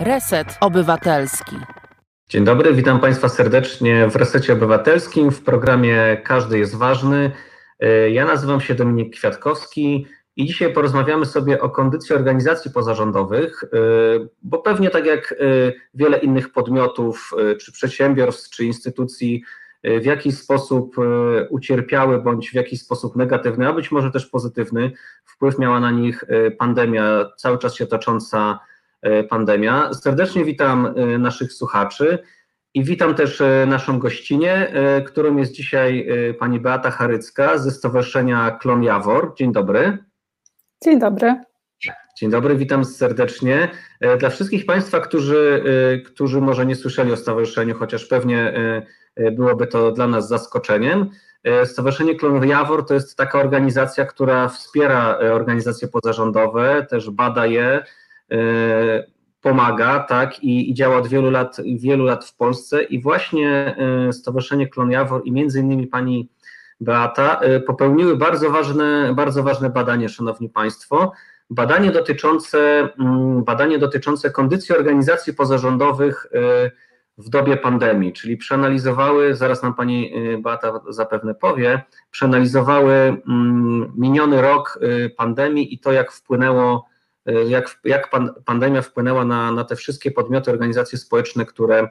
Reset Obywatelski. Dzień dobry, witam Państwa serdecznie w Resecie Obywatelskim w programie Każdy jest ważny. Ja nazywam się Dominik Kwiatkowski i dzisiaj porozmawiamy sobie o kondycji organizacji pozarządowych, bo pewnie tak jak wiele innych podmiotów, czy przedsiębiorstw, czy instytucji, w jakiś sposób ucierpiały bądź w jakiś sposób negatywny, a być może też pozytywny wpływ miała na nich pandemia, cały czas się tocząca E, pandemia. Serdecznie witam e, naszych słuchaczy i witam też e, naszą gościnę, którą jest dzisiaj pani Beata Charycka ze Stowarzyszenia Klon Jawor. Dzień dobry. Dzień dobry. Dzień dobry, witam serdecznie. Dla wszystkich Państwa, którzy, którzy może nie słyszeli o stowarzyszeniu, chociaż pewnie byłoby to dla nas zaskoczeniem, Stowarzyszenie Klon Jawor to jest taka organizacja, która wspiera organizacje pozarządowe, też bada je, E, pomaga, tak, i, i, działa od wielu lat, wielu lat w Polsce. I właśnie e, Stowarzyszenie Klon Jawor i między innymi pani Beata e, popełniły bardzo ważne, bardzo ważne badanie, szanowni państwo, badanie dotyczące, mm, badanie dotyczące kondycji organizacji pozarządowych w dobie pandemii, czyli przeanalizowały, zaraz nam pani Beata zapewne powie, przeanalizowały mm, miniony rok pandemii i to, jak wpłynęło E, jak, jak pan, pandemia wpłynęła na, na te wszystkie podmioty, organizacje społeczne, które,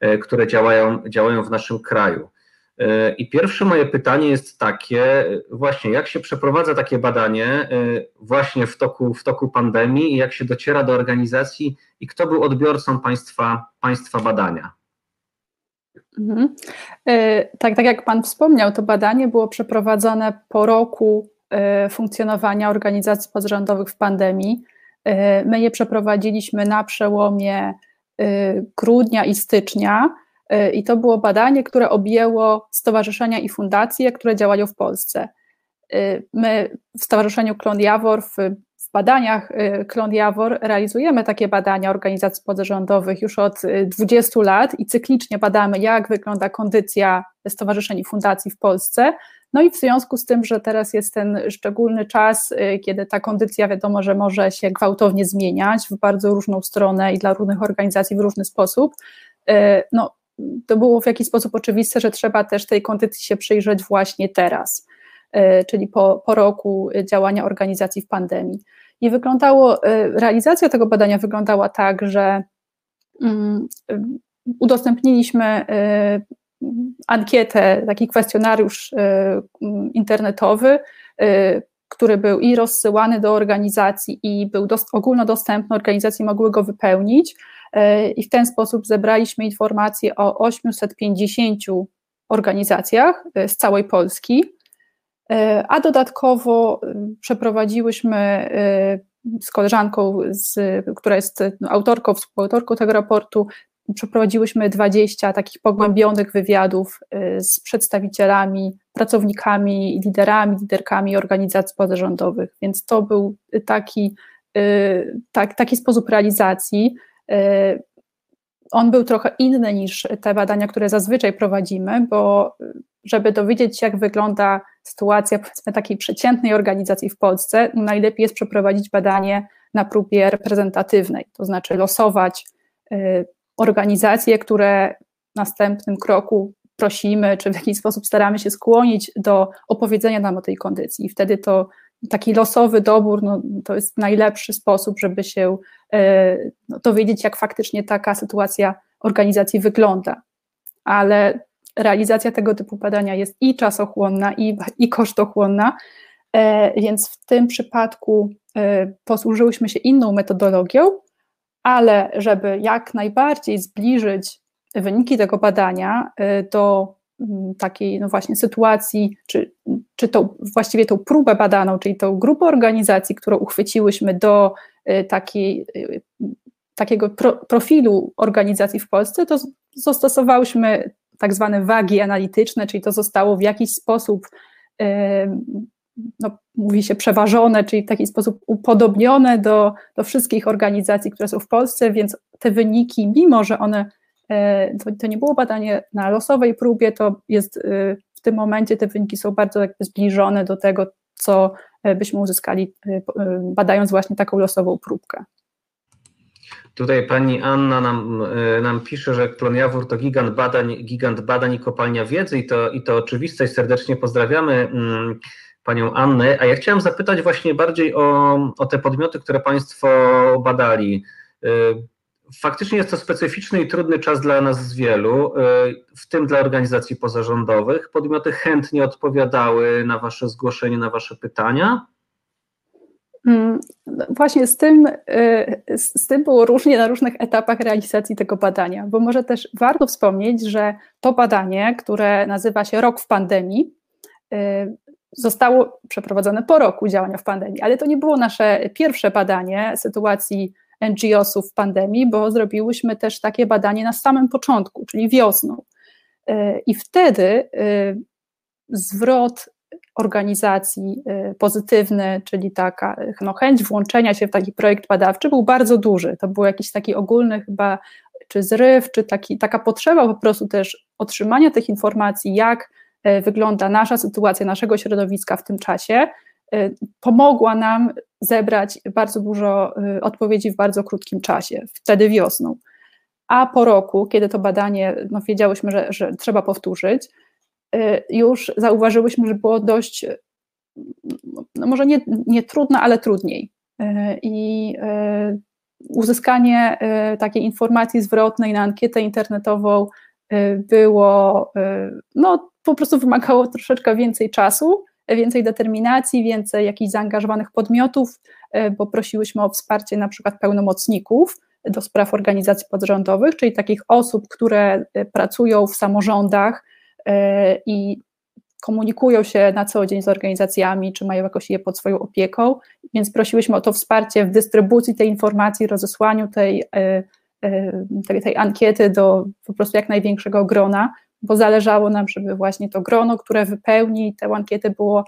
e, które działają, działają w naszym kraju. E, I pierwsze moje pytanie jest takie, właśnie jak się przeprowadza takie badanie właśnie w toku, w toku pandemii i jak się dociera do organizacji i kto był odbiorcą państwa, państwa badania? Mhm. Tak, tak jak Pan wspomniał, to badanie było przeprowadzone po roku E, funkcjonowania organizacji pozarządowych w pandemii. E, my je przeprowadziliśmy na przełomie e, grudnia i stycznia. I to było badanie, które objęło stowarzyszenia i fundacje, które działają w Polsce. My w Stowarzyszeniu Klon Jawor, w, w badaniach Klon Jawor realizujemy takie badania organizacji pozarządowych już od 20 lat i cyklicznie badamy, jak wygląda kondycja stowarzyszeń i fundacji w Polsce. No i w związku z tym, że teraz jest ten szczególny czas, y, kiedy ta kondycja wiadomo, że może się gwałtownie zmieniać w bardzo różną stronę i dla różnych organizacji w różny sposób, y, no to było w jakiś sposób oczywiste, że trzeba też tej kondycji się przyjrzeć właśnie teraz, y, czyli po, po roku działania organizacji w pandemii. I wyglądało, realizacja tego badania wyglądała tak, że mm, udostępniliśmy ankietę, taki kwestionariusz e, internetowy, e, który był i rozsyłany do organizacji, i był ogólnodostępny, organizacje mogły go wypełnić. E, I w ten sposób zebraliśmy informacje o 850 organizacjach z całej Polski, a dodatkowo przeprowadziłyśmy z koleżanką, z, która jest autorką, współautorką tego raportu, przeprowadziłyśmy 20 takich pogłębionych wywiadów y, z przedstawicielami, pracownikami, liderami, liderkami organizacji pozarządowych, więc to był taki, y, tak, taki sposób realizacji. Y, on był trochę inny niż te badania, które zazwyczaj prowadzimy, bo żeby dowiedzieć się, jak wygląda sytuacja powiedzmy takiej przeciętnej organizacji w Polsce, najlepiej jest przeprowadzić badanie na próbie reprezentatywnej, to znaczy losować organizacje, które w następnym kroku prosimy, czy w jakiś sposób staramy się skłonić do opowiedzenia nam o tej kondycji. I wtedy to taki losowy dobór no, to jest najlepszy sposób, żeby się no, dowiedzieć, jak faktycznie taka sytuacja organizacji wygląda. Ale realizacja tego typu badania jest i czasochłonna, i, i kosztochłonna, e, więc w tym przypadku e, posłużyłyśmy się inną metodologią, ale żeby jak najbardziej zbliżyć wyniki tego badania y, do mm, takiej no właśnie sytuacji, czy, czy tą, właściwie tą próbę badaną, czyli tą grupę organizacji, którą uchwyciłyśmy do y, takiej, y, takiego pro, profilu organizacji w Polsce, to zastosowałyśmy tak zwane wagi analityczne, czyli to zostało w jakiś sposób no, mówi się przeważone, czyli w taki sposób upodobnione do, do wszystkich organizacji, które są w Polsce, więc te wyniki, mimo że one, e, to, to nie było badanie na losowej próbie, to jest e, w tym momencie te wyniki są bardzo jakby zbliżone do tego, co e, byśmy uzyskali badając właśnie taką losową próbkę. Tutaj pani Anna nam, nam pisze, że Jawór to gigant badań, gigant badań i kopalnia wiedzy i to, i to oczywiste serdecznie pozdrawiamy mm, panią Annę. A ja chciałem zapytać właśnie bardziej o, o te podmioty, które państwo badali. E, faktycznie jest to specyficzny i trudny czas dla nas wielu, e, w tym dla organizacji pozarządowych. Podmioty chętnie odpowiadały na wasze zgłoszenie, na wasze pytania. Mm, właśnie z tym, y, z tym było różnie na różnych etapach realizacji tego badania, bo może też warto wspomnieć, że to badanie, które nazywa się Rok w pandemii, y, zostało przeprowadzone po roku działania w pandemii, ale to nie było nasze pierwsze badanie sytuacji NGO-sów w pandemii, bo zrobiłyśmy też takie badanie na samym początku, czyli wiosną. Y, I wtedy zwrot organizacji y, pozytywny, czyli taka no, chęć włączenia się w taki projekt badawczy był bardzo duży. To był jakiś taki ogólny chyba czy zryw, czy taki, taka potrzeba po prostu też otrzymania tych informacji, jak wygląda nasza sytuacja, naszego środowiska w tym czasie, y, pomogła nam zebrać bardzo dużo odpowiedzi w bardzo krótkim czasie, wtedy wiosną. A po roku, kiedy to badanie, no wiedziałyśmy, że, że trzeba powtórzyć, już zauważyłyśmy, że było dość, no może nie, nie trudno, ale trudniej. I uzyskanie takiej informacji zwrotnej na ankietę internetową było, no po prostu wymagało troszeczkę więcej czasu, więcej determinacji, więcej jakichś zaangażowanych podmiotów, bo prosiłyśmy o wsparcie na przykład pełnomocników do spraw organizacji podrządowych, czyli takich osób, które pracują w samorządach, i komunikują się na co dzień z organizacjami, czy mają jakoś je pod swoją opieką, więc prosiłyśmy o to wsparcie w dystrybucji tej informacji, rozesłaniu tej, tej, tej ankiety do po prostu jak największego grona, bo zależało nam, żeby właśnie to grono, które wypełni tę ankietę było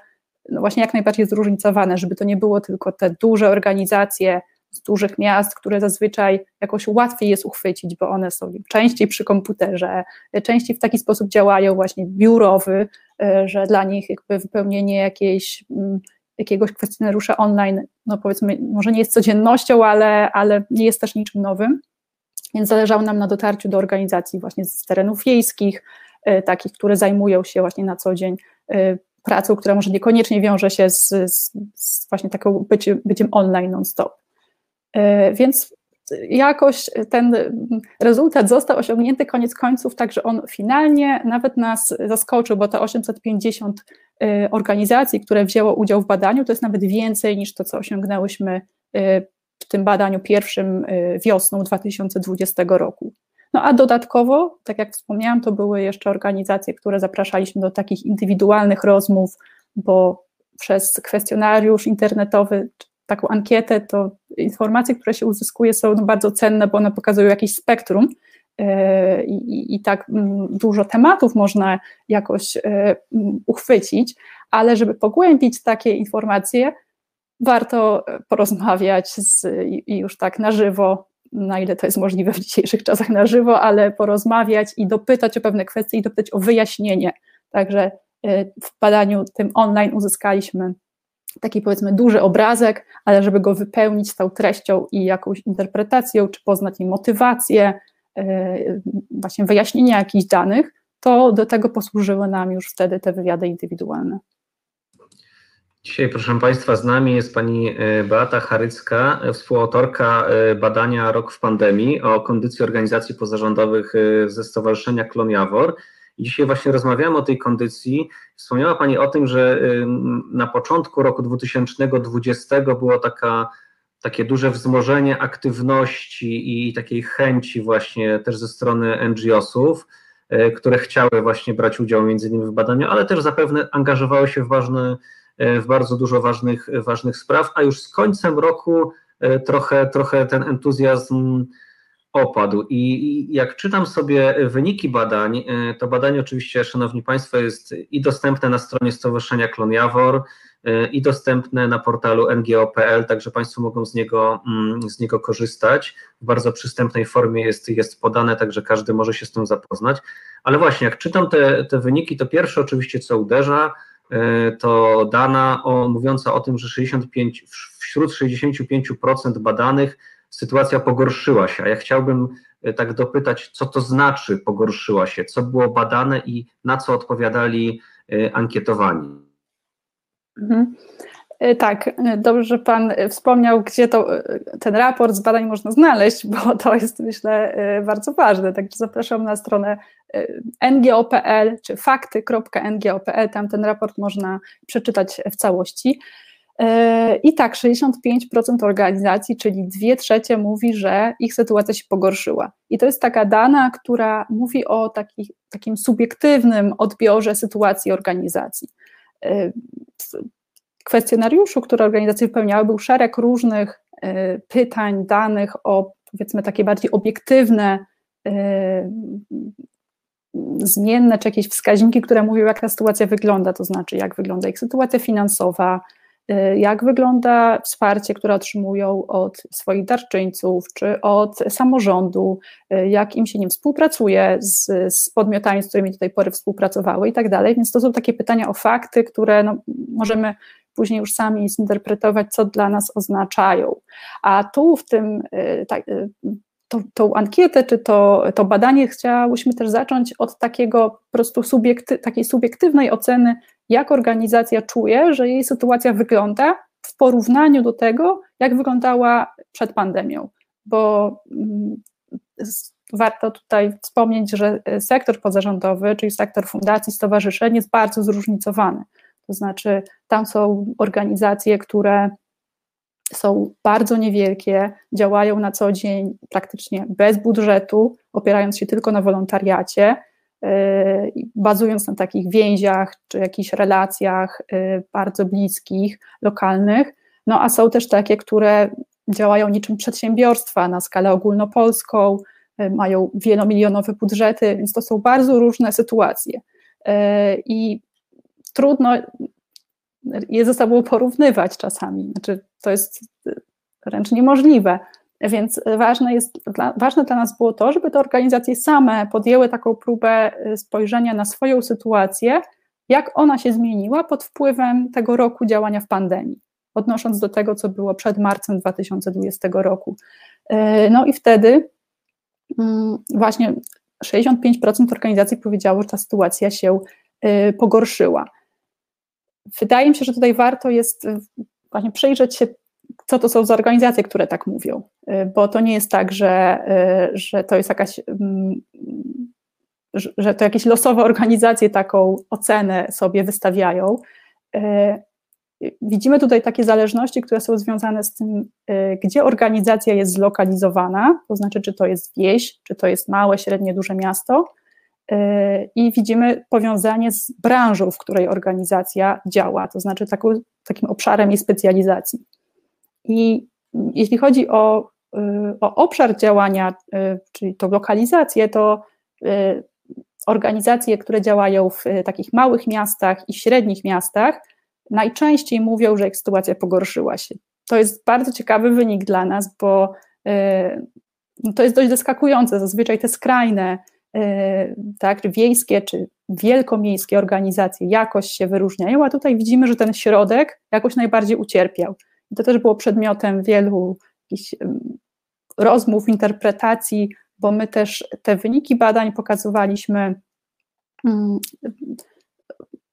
no właśnie jak najbardziej zróżnicowane, żeby to nie było tylko te duże organizacje z dużych miast, które zazwyczaj jakoś łatwiej jest uchwycić, bo one są częściej przy komputerze, częściej w taki sposób działają właśnie biurowy, e, że dla nich jakby wypełnienie jakiejś, mm, jakiegoś kwestionariusza online, no powiedzmy, może nie jest codziennością, ale, ale nie jest też niczym nowym. Więc zależało nam na dotarciu do organizacji właśnie z terenów wiejskich, e, takich, które zajmują się właśnie na co dzień e, pracą, która może niekoniecznie wiąże się z, z, z właśnie taką byciem, byciem online non-stop. E, więc jakoś ten rezultat został osiągnięty koniec końców, także on finalnie nawet nas zaskoczył, bo te 850 e, organizacji, które wzięło udział w badaniu, to jest nawet więcej niż to, co osiągnęłyśmy tym badaniu pierwszym wiosną 2020 roku. No a dodatkowo, tak jak wspomniałam, to były jeszcze organizacje, które zapraszaliśmy do takich indywidualnych rozmów, bo przez kwestionariusz internetowy taką ankietę, to informacje, które się uzyskuje, są no bardzo cenne, bo one pokazują jakieś spektrum e, i, i tak mm, dużo tematów można jakoś mm, uchwycić, ale żeby pogłębić takie informacje, warto porozmawiać z, i już tak na żywo, na ile to jest możliwe w dzisiejszych czasach na żywo, ale porozmawiać i dopytać o pewne kwestie i dopytać o wyjaśnienie. Także e, w badaniu tym online uzyskaliśmy taki powiedzmy duży obrazek, ale żeby go wypełnić tą treścią i jakąś interpretacją, czy poznać jej motywację, e, właśnie wyjaśnienia jakichś danych, to do tego posłużyły nam już wtedy te wywiady indywidualne. Dzisiaj, proszę Państwa, z nami jest pani e, Beata Charycka, współautorka e, badania Rok w pandemii o kondycji organizacji pozarządowych ze Stowarzyszenia Klon Jawor. Dzisiaj właśnie rozmawiamy o tej kondycji. Wspomniała Pani o tym, że na początku roku 2020 było taka, takie duże wzmożenie aktywności i takiej chęci właśnie też ze strony NGO-sów, e, które chciały właśnie brać udział między innymi w badaniu, ale też zapewne angażowały się w, ważne, e, w bardzo dużo ważnych, ważnych spraw, a już z końcem roku e, trochę, trochę ten entuzjazm opadł. I jak czytam sobie wyniki badań, e, to badanie oczywiście, Szanowni Państwo, jest i dostępne na stronie Stowarzyszenia Klon Jawor, e, i dostępne na portalu ngo.pl, także Państwo mogą z niego, mm, z niego korzystać. W bardzo przystępnej formie jest, jest podane, także każdy może się z tym zapoznać. Ale właśnie, jak czytam te, te wyniki, to pierwsze oczywiście, co uderza, e, to dana o, mówiąca o tym, że 65, wśród 65% badanych sytuacja pogorszyła się. A ja chciałbym tak dopytać, co to znaczy pogorszyła się, co było badane i na co odpowiadali ankietowani. Mhm. E, tak, e, dobrze, że Pan e, wspomniał, gdzie to, ten raport z badań można znaleźć, bo to jest myślę bardzo ważne. Także zapraszam na stronę ngo.pl czy fakty.ngo.pl, tam ten raport można przeczytać w całości. I tak, 65% organizacji, czyli 2 trzecie mówi, że ich sytuacja się pogorszyła. I to jest taka dana, która mówi o taki, takim subiektywnym odbiorze sytuacji organizacji kwestionariuszu, który organizacje wypełniały, był szereg różnych pytań, danych o powiedzmy takie bardziej obiektywne, zmienne, czy jakieś wskaźniki, które mówią, jak ta sytuacja wygląda, to znaczy jak wygląda ich sytuacja finansowa, e, jak wygląda wsparcie, które otrzymują od swoich darczyńców, czy od samorządu, jak im się nim współpracuje z, z podmiotami, z którymi do tej pory współpracowały i tak dalej. Więc to są takie pytania o fakty, które no, możemy później już sami zinterpretować, co dla nas oznaczają. A tu w tym, y, y, to, tą ankietę czy to, to badanie chciałyśmy też zacząć od takiego po prostu subiekty, takiej subiektywnej oceny, jak organizacja czuje, że jej sytuacja wygląda w porównaniu do tego, jak wyglądała przed pandemią. Bo mm, warto tutaj wspomnieć, że sektor pozarządowy, czyli sektor fundacji, stowarzyszeń jest bardzo zróżnicowany. To znaczy, tam są organizacje, które są bardzo niewielkie, działają na co dzień praktycznie bez budżetu, opierając się tylko na wolontariacie, yy, bazując na takich więziach czy jakichś relacjach yy, bardzo bliskich, lokalnych. No a są też takie, które działają niczym przedsiębiorstwa na skalę ogólnopolską, yy, mają wielomilionowe budżety, więc to są bardzo różne sytuacje. I trudno je ze sobą porównywać czasami. Znaczy, to jest wręcz niemożliwe. Więc ważne, jest, ważne dla nas było to, żeby te organizacje same podjęły taką próbę y, spojrzenia na swoją sytuację, jak ona się zmieniła pod wpływem tego roku działania w pandemii, odnosząc do tego, co było przed marcem 2020 roku. Y, no i wtedy mm, właśnie 65% organizacji powiedziało, że ta sytuacja się y, pogorszyła. Wydaje mi się, że tutaj warto jest y, właśnie przyjrzeć się, co to są za organizacje, które tak mówią, y, bo to nie jest tak, że, y, że to jest jakaś, mm, że to jakieś losowe organizacje taką ocenę sobie wystawiają. Widzimy tutaj takie zależności, które są związane z tym, gdzie organizacja jest zlokalizowana, to znaczy, czy to jest wieś, czy to jest małe, średnie, duże miasto, i widzimy powiązanie z branżą, w której organizacja działa, to znaczy taką, takim obszarem jej specjalizacji. I jeśli chodzi o, o obszar działania, czyli tą lokalizację, to organizacje, które działają w takich małych miastach i średnich miastach, najczęściej mówią, że ich sytuacja pogorszyła się. To jest bardzo ciekawy wynik dla nas, bo to jest dość zaskakujące. Zazwyczaj te skrajne tak, wiejskie czy wielkomiejskie organizacje jakoś się wyróżniają, a tutaj widzimy, że ten środek jakoś najbardziej ucierpiał. I to też było przedmiotem wielu jakichś rozmów, interpretacji, bo my też te wyniki badań pokazywaliśmy mm,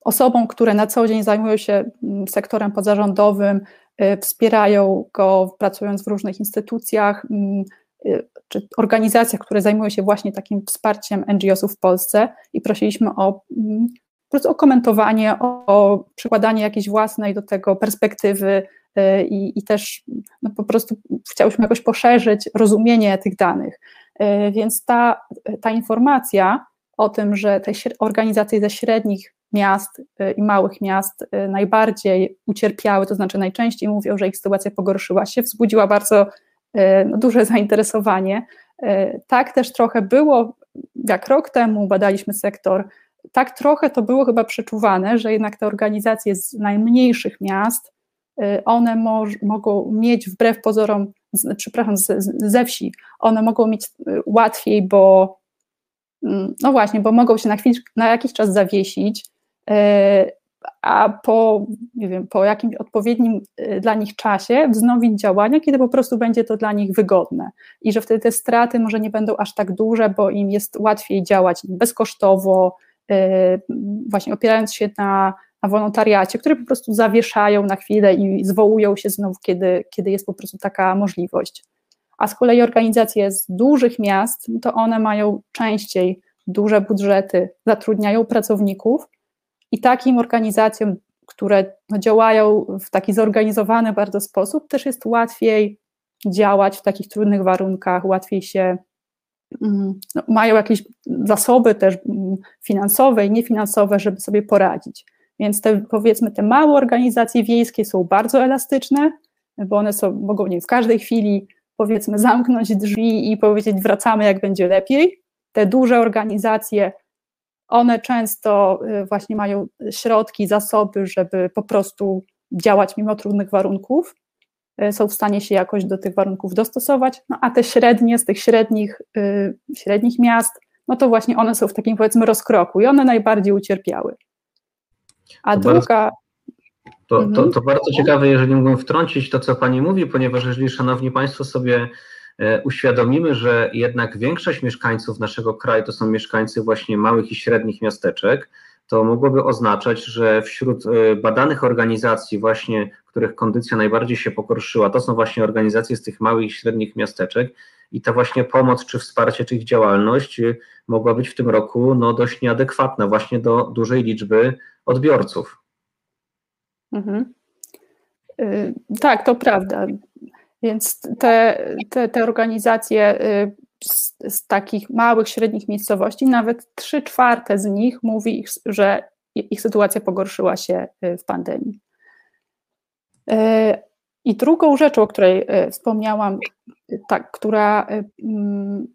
osobom, które na co dzień zajmują się mm, sektorem pozarządowym, e, wspierają go pracując w różnych instytucjach, mm, Y, czy organizacjach, które zajmują się właśnie takim wsparciem NGO-sów w Polsce i prosiliśmy o, mm, po prostu o komentowanie, o, o przykładanie jakiejś własnej do tego perspektywy y, i, i też no, po prostu chciałyśmy jakoś poszerzyć rozumienie tych danych. Y, więc ta, ta informacja o tym, że te organizacje ze średnich miast i małych miast najbardziej ucierpiały, to znaczy najczęściej mówią, że ich sytuacja pogorszyła się, wzbudziła bardzo E, no, duże zainteresowanie. E, tak też trochę było, jak rok temu badaliśmy sektor, tak trochę to było chyba przeczuwane, że jednak te organizacje z najmniejszych miast, e, one mo mogą mieć wbrew pozorom, z, przepraszam, z, ze wsi, one mogą mieć łatwiej, bo mm, no właśnie, bo mogą się na, chwilę, na jakiś czas zawiesić, a po, nie wiem, po jakimś odpowiednim dla nich czasie wznowić działania, kiedy po prostu będzie to dla nich wygodne i że wtedy te straty może nie będą aż tak duże, bo im jest łatwiej działać bezkosztowo, właśnie opierając się na, na wolontariacie, które po prostu zawieszają na chwilę i zwołują się znów, kiedy, kiedy jest po prostu taka możliwość. A z kolei organizacje z dużych miast, to one mają częściej duże budżety, zatrudniają pracowników i takim organizacjom, które no, działają w taki zorganizowany bardzo sposób, też jest łatwiej działać w takich trudnych warunkach, łatwiej się mm, no, mają jakieś zasoby też mm, finansowe i niefinansowe, żeby sobie poradzić. Więc te, powiedzmy, te małe organizacje wiejskie są bardzo elastyczne, bo one są, mogą nie, w każdej chwili powiedzmy zamknąć drzwi i powiedzieć wracamy jak będzie lepiej. Te duże organizacje, one często y, właśnie mają środki, zasoby, żeby po prostu działać mimo trudnych warunków, y, są w stanie się jakoś do tych warunków dostosować, no a te średnie z tych średnich, yy, średnich miast, no to właśnie one są w takim powiedzmy rozkroku i one najbardziej ucierpiały. A to druga. Bardzo, to, to, mhm. to bardzo ciekawe, jeżeli mógłbym wtrącić to, co Pani mówi, ponieważ jeżeli Szanowni Państwo sobie uświadomimy, że jednak większość mieszkańców naszego kraju to są mieszkańcy właśnie małych i średnich miasteczek, to mogłoby oznaczać, że wśród e, badanych organizacji właśnie, których kondycja najbardziej się pogorszyła, to są właśnie organizacje z tych małych i średnich miasteczek i ta właśnie pomoc czy wsparcie, czy ich działalność e, mogła być w tym roku no, dość nieadekwatna właśnie do dużej liczby odbiorców. Mhm. Tak, to prawda. Więc te, te, te organizacje y, z, z, takich małych, średnich miejscowości, nawet trzy czwarte z nich mówi, że ich sytuacja pogorszyła się y, w pandemii. I drugą rzeczą, o której wspomniałam, tak, która mm,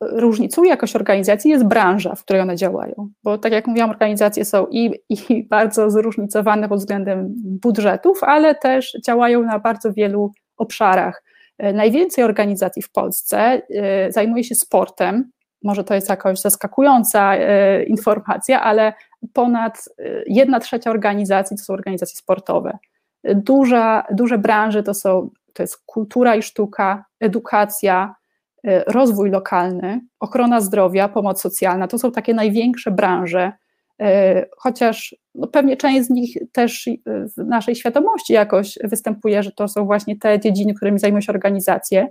różnicuje jakoś organizacji, jest branża, w której one działają. Bo tak jak mówiłam, organizacje są i, i bardzo zróżnicowane pod względem budżetów, ale też działają na bardzo wielu obszarach. E, najwięcej organizacji w Polsce e, zajmuje się sportem. Może to jest jakaś zaskakująca e, informacja, ale ponad jedna trzecia organizacji to są organizacje sportowe. Duża, duże branże to są to jest kultura i sztuka, edukacja, rozwój lokalny, ochrona zdrowia, pomoc socjalna to są takie największe branże, chociaż no pewnie część z nich też w naszej świadomości jakoś występuje, że to są właśnie te dziedziny, którymi zajmują się organizacje,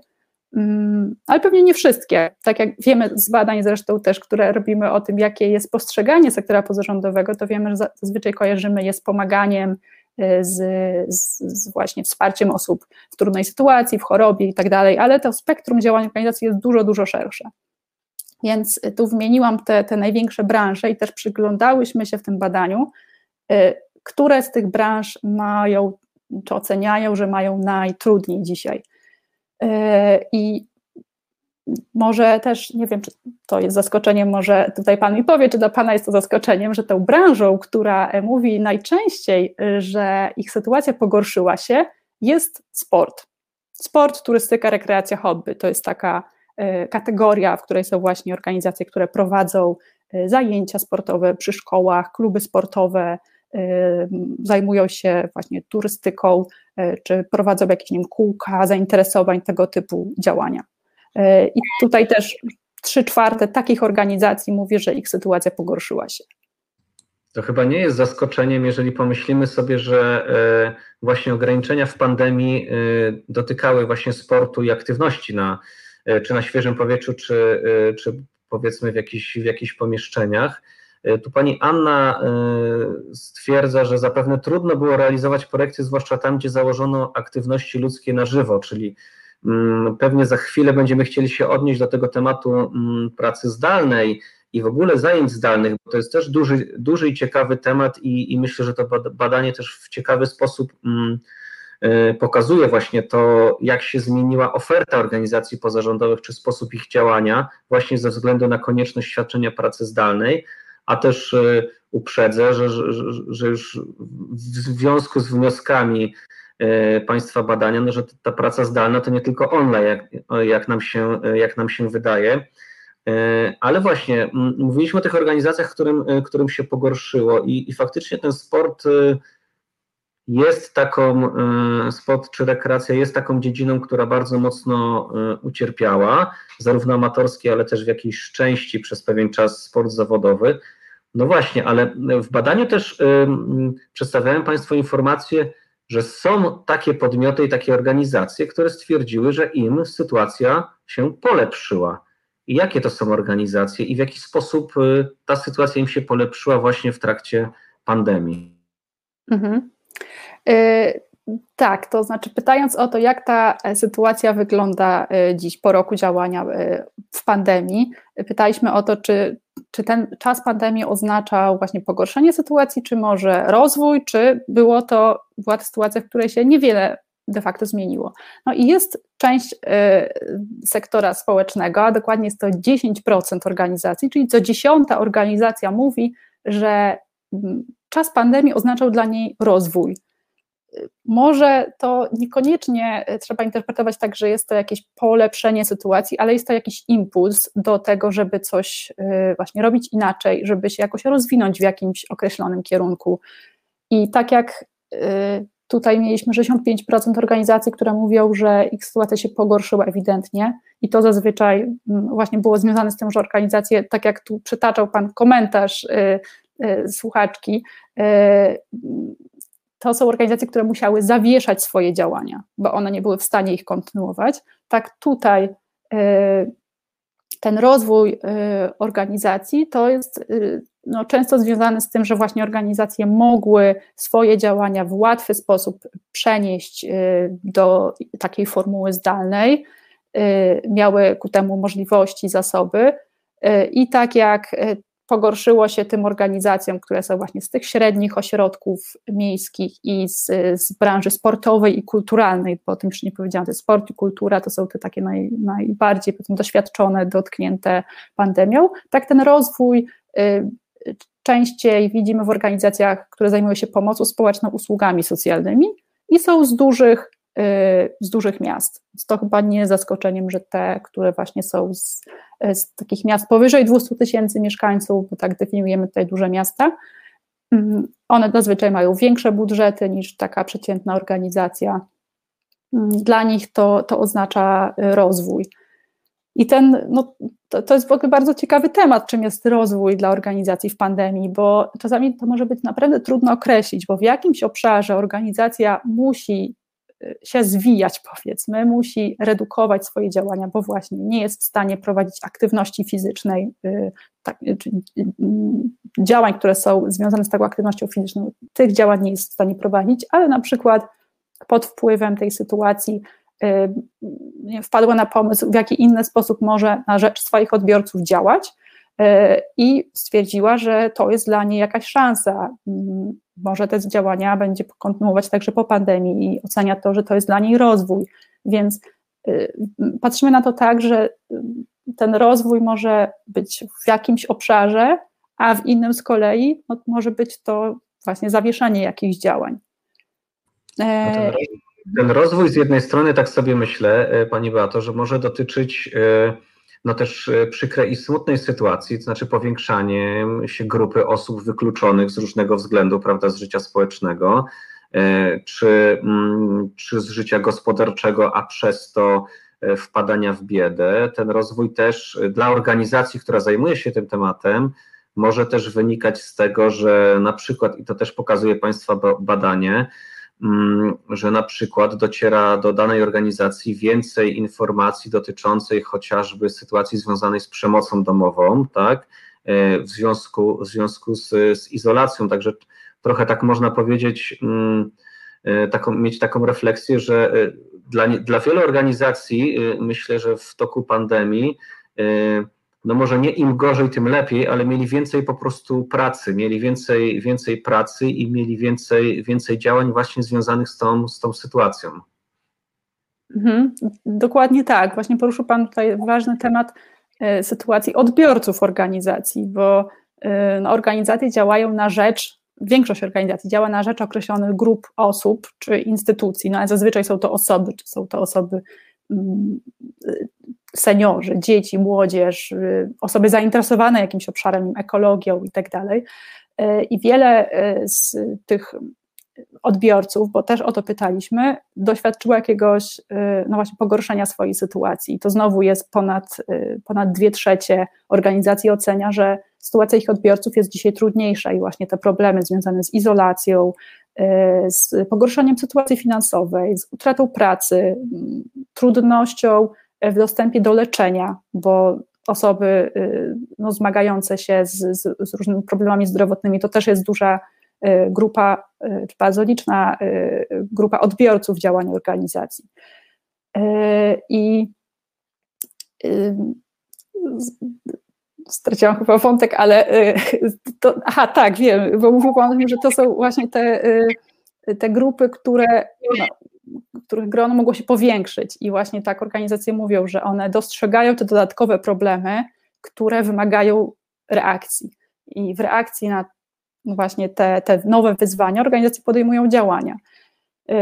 mm, ale pewnie nie wszystkie. Tak jak wiemy z badań zresztą też, które robimy o tym, jakie jest postrzeganie sektora pozarządowego, to wiemy, że zazwyczaj kojarzymy je z pomaganiem Y, z, z, z, właśnie wsparciem osób w trudnej sytuacji, w chorobie i tak dalej, ale to spektrum działań organizacji jest dużo, dużo szersze. Więc tu wymieniłam te, te największe branże i też przyglądałyśmy się w tym badaniu, y, które z tych branż mają, czy oceniają, że mają najtrudniej dzisiaj. Y, I może też, nie wiem, czy to jest zaskoczeniem, może tutaj Pan mi powie, czy dla Pana jest to zaskoczeniem, że tą branżą, która e, mówi najczęściej, y, że ich sytuacja pogorszyła się, jest sport. Sport, turystyka, rekreacja, hobby. To jest taka kategoria, w której są właśnie organizacje, które prowadzą e, zajęcia sportowe przy szkołach, kluby sportowe, zajmują się właśnie turystyką, czy prowadzą jakieś nie wiem, kółka zainteresowań, tego typu działania. E, I tutaj też trzy czwarte takich organizacji mówi, że ich sytuacja pogorszyła się. To chyba nie jest zaskoczeniem, jeżeli pomyślimy sobie, że e, właśnie ograniczenia w pandemii e, dotykały właśnie sportu i aktywności na, czy na świeżym powietrzu, czy, czy powiedzmy w jakichś, w jakichś pomieszczeniach. Tu pani Anna stwierdza, że zapewne trudno było realizować projekty, zwłaszcza tam, gdzie założono aktywności ludzkie na żywo, czyli Mm, pewnie za chwilę będziemy chcieli się odnieść do tego tematu mm, pracy zdalnej i w ogóle zajęć zdalnych, bo to jest też duży, duży i ciekawy temat i, i myślę, że to badanie też w ciekawy sposób mm, e, pokazuje właśnie to, jak się zmieniła oferta organizacji pozarządowych czy sposób ich działania, właśnie ze względu na konieczność świadczenia pracy zdalnej, a też e, uprzedzę, że, że, że już w związku z wnioskami E, państwa badania, no, że ta praca zdalna to nie tylko online, jak, jak, nam, się, jak nam się wydaje. Ale właśnie, mówiliśmy o tych organizacjach, którym, którym się pogorszyło i, i faktycznie ten sport jest taką, sport czy rekreacja jest taką dziedziną, która bardzo mocno ucierpiała, zarówno amatorski, ale też w jakiejś części przez pewien czas sport zawodowy. No właśnie, ale w badaniu też przedstawiałem Państwu informację, że są takie podmioty i takie organizacje, które stwierdziły, że im sytuacja się polepszyła. I jakie to są organizacje i w jaki sposób ta sytuacja im się polepszyła właśnie w trakcie pandemii? Mhm. Y tak, to znaczy pytając o to, jak ta e, sytuacja wygląda e, dziś po roku działania e, w pandemii, pytaliśmy o to, czy, czy ten czas pandemii oznaczał właśnie pogorszenie sytuacji, czy może rozwój, czy było to, była to sytuacja, w której się niewiele de facto zmieniło. No i jest część sektora społecznego, a dokładnie jest to 10% organizacji, czyli co dziesiąta organizacja mówi, że mm, czas pandemii oznaczał dla niej rozwój może to niekoniecznie e, trzeba interpretować tak, że jest to jakieś polepszenie sytuacji, ale jest to jakiś impuls do tego, żeby coś e, właśnie robić inaczej, żeby się jakoś rozwinąć w jakimś określonym kierunku. I tak jak e, tutaj mieliśmy 65% organizacji, które mówią, że ich sytuacja się pogorszyła ewidentnie i to zazwyczaj właśnie było związane z tym, że organizacje, tak jak tu przytaczał Pan komentarz słuchaczki, to są organizacje, które musiały zawieszać swoje działania, bo one nie były w stanie ich kontynuować. Tak tutaj y, ten rozwój y, organizacji to jest y, no, często związany z tym, że właśnie organizacje mogły swoje działania w łatwy sposób przenieść do takiej formuły zdalnej, miały ku temu możliwości, zasoby. I tak jak pogorszyło się tym organizacjom, które są właśnie z tych średnich ośrodków miejskich i z, z branży sportowej i kulturalnej, bo o tym już nie powiedziałam, to sport i kultura to są te takie naj, najbardziej doświadczone, dotknięte pandemią. Tak ten rozwój y, częściej widzimy w organizacjach, które zajmują się pomocą społeczną, usługami socjalnymi i są z dużych z dużych miast. To chyba nie zaskoczeniem, że te, które właśnie są z, z takich miast powyżej 200 tysięcy mieszkańców, bo tak definiujemy tutaj duże miasta, mm, one zazwyczaj mają większe budżety niż taka przeciętna organizacja. Mm, dla nich to, to oznacza y, rozwój. I ten, no, to, to jest w ogóle bardzo ciekawy temat, czym jest rozwój dla organizacji w pandemii, bo czasami to może być naprawdę trudno określić, bo w jakimś obszarze organizacja musi się zwijać, powiedzmy, musi redukować swoje działania, bo właśnie nie jest w stanie prowadzić aktywności fizycznej, y, tak, y, y, działań, które są związane z taką aktywnością fizyczną, tych działań nie jest w stanie prowadzić, ale na przykład pod wpływem tej sytuacji wpadła na pomysł, w jaki inny sposób może na rzecz swoich odbiorców działać i stwierdziła, że to jest dla niej jakaś szansa. Mm, może te działania będzie kontynuować także po pandemii i ocenia to, że to jest dla niej rozwój. Więc y, patrzymy na to tak, że y, ten rozwój może być w jakimś obszarze, a w innym z kolei no, może być to właśnie zawieszanie jakichś działań. E, no ten, rozwój z jednej strony, tak sobie myślę, e, Pani Beato, że może dotyczyć e, no też e, przykrej i smutnej sytuacji, to znaczy powiększanie się grupy osób wykluczonych z różnego względu, prawda, z życia społecznego, e, czy, mm, czy z życia gospodarczego, a przez to e, wpadania w biedę. Ten rozwój też dla organizacji, która zajmuje się tym tematem, może też wynikać z tego, że na przykład, i to też pokazuje Państwa badanie, że na przykład dociera do danej organizacji więcej informacji dotyczących chociażby sytuacji związanej z przemocą domową, tak, e, w związku, w związku z, z izolacją, także trochę tak można powiedzieć, mm, e, taką, mieć taką refleksję, że e, dla, dla wielu organizacji, myślę, że w toku pandemii, no może nie im gorzej, tym lepiej, ale mieli więcej po prostu pracy, mieli więcej, więcej pracy i mieli więcej, więcej działań właśnie związanych z tą, z tą sytuacją. Mhm, dokładnie tak. Właśnie poruszył Pan tutaj ważny temat y, sytuacji odbiorców organizacji, bo y, no, organizacje działają na rzecz, większość organizacji działa na rzecz określonych grup osób czy instytucji, no ale zazwyczaj są to osoby, czy są to osoby mm, seniorzy, dzieci, młodzież, osoby zainteresowane jakimś obszarem, ekologią i tak dalej. I wiele z tych odbiorców, bo też o to pytaliśmy, doświadczyło jakiegoś no właśnie pogorszenia swojej sytuacji. I to znowu jest ponad, ponad dwie trzecie organizacji ocenia, że sytuacja ich odbiorców jest dzisiaj trudniejsza i właśnie te problemy związane z izolacją, z pogorszeniem sytuacji finansowej, z utratą pracy, trudnością w dostępie do leczenia, bo osoby no, zmagające się z, z, z różnymi problemami zdrowotnymi to też jest duża Y, grupa, y, czy bardzo liczna y, grupa odbiorców działań organizacji. I straciłam chyba wątek, ale to, aha, tak, wiem, bo mówił Pan o tym, że to są właśnie te, te grupy, które, no, których grono mogło się powiększyć i właśnie tak organizacje mówią, że one dostrzegają te dodatkowe problemy, które wymagają reakcji. I w reakcji na właśnie te, te nowe wyzwania, organizacje podejmują działania. Y,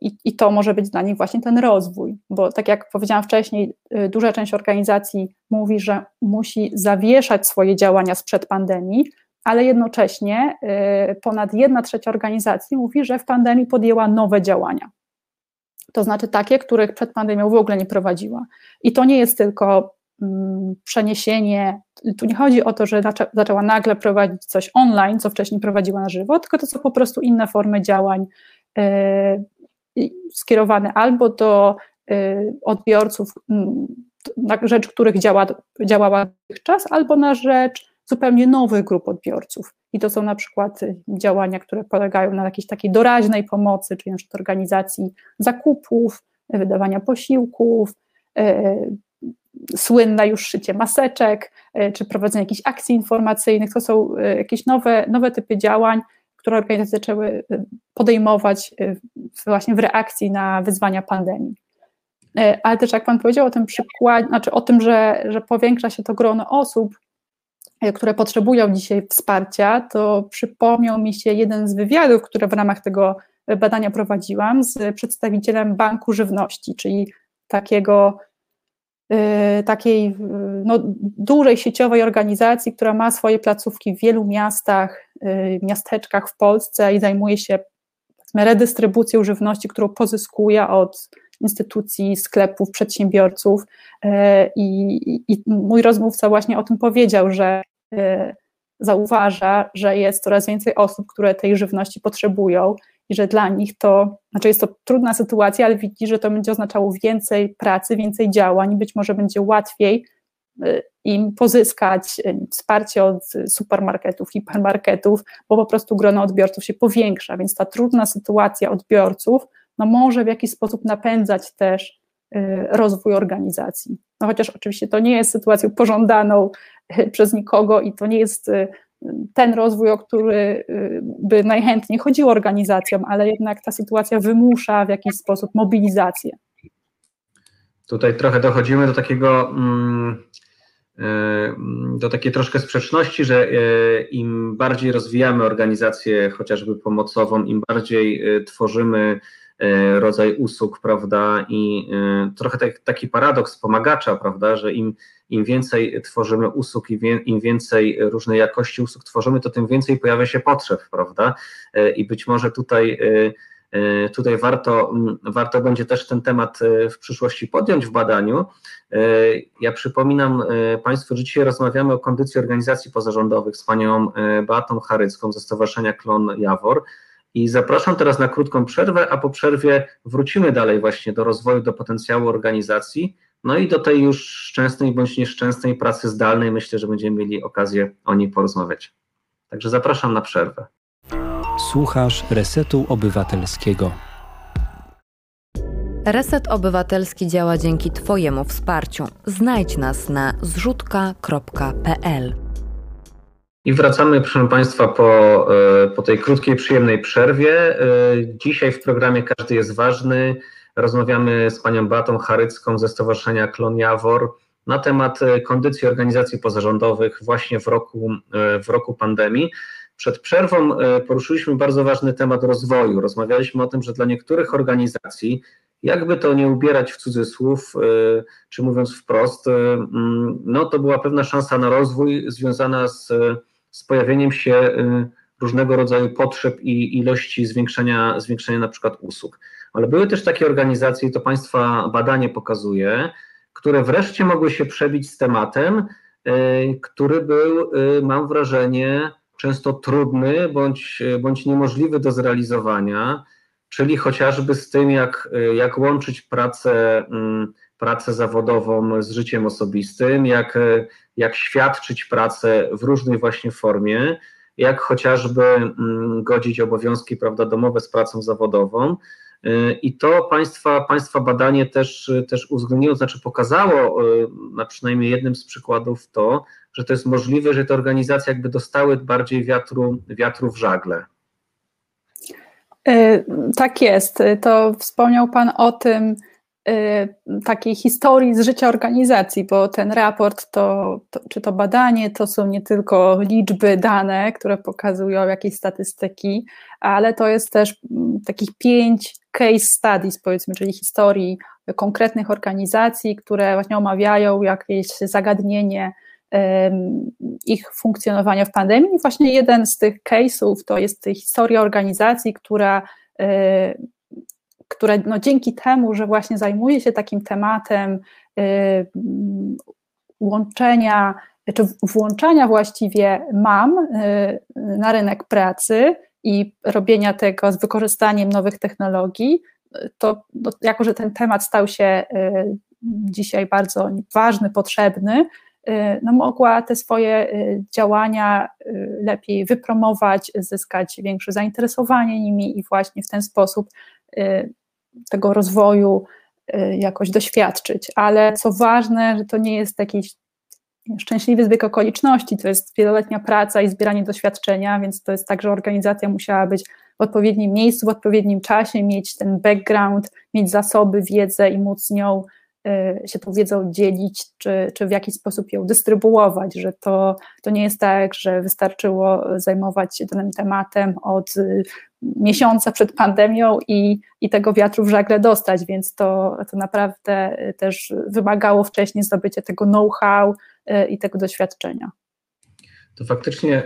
I, I, to może być dla nich właśnie ten rozwój, bo tak jak powiedziałam wcześniej, y, duża część organizacji mówi, że musi zawieszać swoje działania sprzed pandemii, ale jednocześnie y, ponad jedna trzecia organizacji mówi, że w pandemii podjęła nowe działania. To znaczy takie, których przed pandemią w ogóle nie prowadziła. I to nie jest tylko Mm, przeniesienie. Tu nie chodzi o to, że zaczęła nagle prowadzić coś online, co wcześniej prowadziła na żywo, tylko to są po prostu inne formy działań e, skierowane albo do e, odbiorców, mm, na rzecz których działa, działała dotychczas, albo na rzecz zupełnie nowych grup odbiorców. I to są na przykład działania, które polegają na jakiejś takiej doraźnej pomocy, czyli na przykład organizacji zakupów, wydawania posiłków, e, słynne już szycie maseczek, czy prowadzenie jakichś akcji informacyjnych, to są jakieś nowe, nowe typy działań, które organizacje zaczęły podejmować właśnie w reakcji na wyzwania pandemii. Ale też jak Pan powiedział o tym przykładzie, znaczy o tym, że, że powiększa się to grono osób, które potrzebują dzisiaj wsparcia, to przypomniał mi się jeden z wywiadów, które w ramach tego badania prowadziłam z przedstawicielem Banku Żywności, czyli takiego Y, takiej no, dużej sieciowej organizacji, która ma swoje placówki w wielu miastach, y, miasteczkach w Polsce i zajmuje się redystrybucją żywności, którą pozyskuje od instytucji, sklepów, przedsiębiorców. Y, I, I, mój rozmówca właśnie o tym powiedział, że zauważa, że jest coraz więcej osób, które tej żywności potrzebują i że dla nich to, znaczy jest to trudna sytuacja, ale widzi, że to będzie oznaczało więcej pracy, więcej działań, być może będzie łatwiej im pozyskać y, wsparcie od supermarketów, hipermarketów, bo po prostu grono odbiorców się powiększa, więc ta trudna sytuacja odbiorców no może w jakiś sposób napędzać też y, rozwój organizacji. No chociaż oczywiście to nie jest sytuacją pożądaną przez nikogo i to nie jest ten rozwój, o który by najchętniej chodziło organizacjom, ale jednak ta sytuacja wymusza w jakiś sposób mobilizację. Tutaj trochę dochodzimy do takiego, mm, do takiej troszkę sprzeczności, że y, im bardziej rozwijamy organizację chociażby pomocową, im bardziej tworzymy rodzaj usług, prawda, i trochę tak, taki paradoks pomagacza, prawda, że im im więcej tworzymy usług i wie, im więcej różnej jakości usług tworzymy, to tym więcej pojawia się potrzeb, prawda? E, I być może tutaj e, e, Tutaj warto, warto będzie też ten temat w przyszłości podjąć w badaniu. Ja przypominam Państwu, że dzisiaj rozmawiamy o kondycji organizacji pozarządowych z panią Beatą Charycką ze Stowarzyszenia Klon Jawor. I zapraszam teraz na krótką przerwę, a po przerwie wrócimy dalej właśnie do rozwoju, do potencjału organizacji no i do tej już szczęsnej bądź nieszczęsnej pracy zdalnej myślę, że będziemy mieli okazję o niej porozmawiać. Także zapraszam na przerwę. Słuchasz Resetu Obywatelskiego. Reset Obywatelski działa dzięki Twojemu wsparciu. Znajdź nas na zrzutka.pl. I wracamy, proszę Państwa, po, e, po tej krótkiej, przyjemnej przerwie. E, dzisiaj w programie Każdy jest ważny. Rozmawiamy z panią Batą Charycką ze Stowarzyszenia Klon Jawor na temat e, kondycji organizacji pozarządowych właśnie w roku, w roku pandemii. Przed przerwą e, poruszyliśmy bardzo ważny temat rozwoju. Rozmawialiśmy o tym, że dla niektórych organizacji jakby to nie ubierać w cudzysłów, czy mówiąc wprost, mm, no to była pewna szansa na rozwój związana z, z pojawieniem się różnego rodzaju potrzeb i ilości zwiększenia, zwiększenia na przykład usług. Ale były też takie organizacje, i to Państwa badanie pokazuje, które wreszcie mogły się przebić z tematem, który był, mam wrażenie, często trudny bądź, bądź niemożliwy do zrealizowania, czyli chociażby z tym, jak, jak łączyć pracę, mm, pracę zawodową z życiem osobistym, jak, jak świadczyć pracę w różnej właśnie formie, jak chociażby mm, godzić obowiązki prawda, domowe z pracą zawodową. I to państwa, państwa badanie też, też uwzględniło, znaczy pokazało na przynajmniej jednym z przykładów to, że to jest możliwe, że te organizacje jakby dostały bardziej wiatru, wiatru w żagle. E, tak jest. To wspomniał Pan o tym, e, takiej historii z życia organizacji, bo ten raport, to, to, czy to badanie, to są nie tylko liczby, dane, które pokazują jakieś statystyki, ale to jest też mm, takich pięć case studies, powiedzmy, czyli historii konkretnych organizacji, które właśnie omawiają jakieś zagadnienie ich funkcjonowania w pandemii. Właśnie jeden z tych case'ów to jest historia organizacji, która, e, która no dzięki temu, że właśnie zajmuje się takim tematem e, łączenia, czy włączania właściwie mam e, na rynek pracy i robienia tego z wykorzystaniem nowych technologii, to no, jako, że ten temat stał się dzisiaj bardzo ważny, potrzebny, no, mogła te swoje y, działania y, lepiej wypromować, zyskać większe zainteresowanie nimi i właśnie w ten sposób tego rozwoju jakoś doświadczyć. Ale co ważne, że to nie jest jakiś szczęśliwy zbieg okoliczności, to jest wieloletnia praca i zbieranie doświadczenia, więc to jest tak, że organizacja musiała być w odpowiednim miejscu, w odpowiednim czasie, mieć ten background, mieć zasoby, wiedzę i móc nią Y, się tą wiedzą dzielić, czy, czy w jakiś sposób ją dystrybuować, że to, to nie jest tak, że wystarczyło zajmować się danym tematem od y, miesiąca przed pandemią i, i tego wiatru w żagle dostać, więc to, to naprawdę też wymagało wcześniej zdobycia tego know-how y, i tego doświadczenia. To faktycznie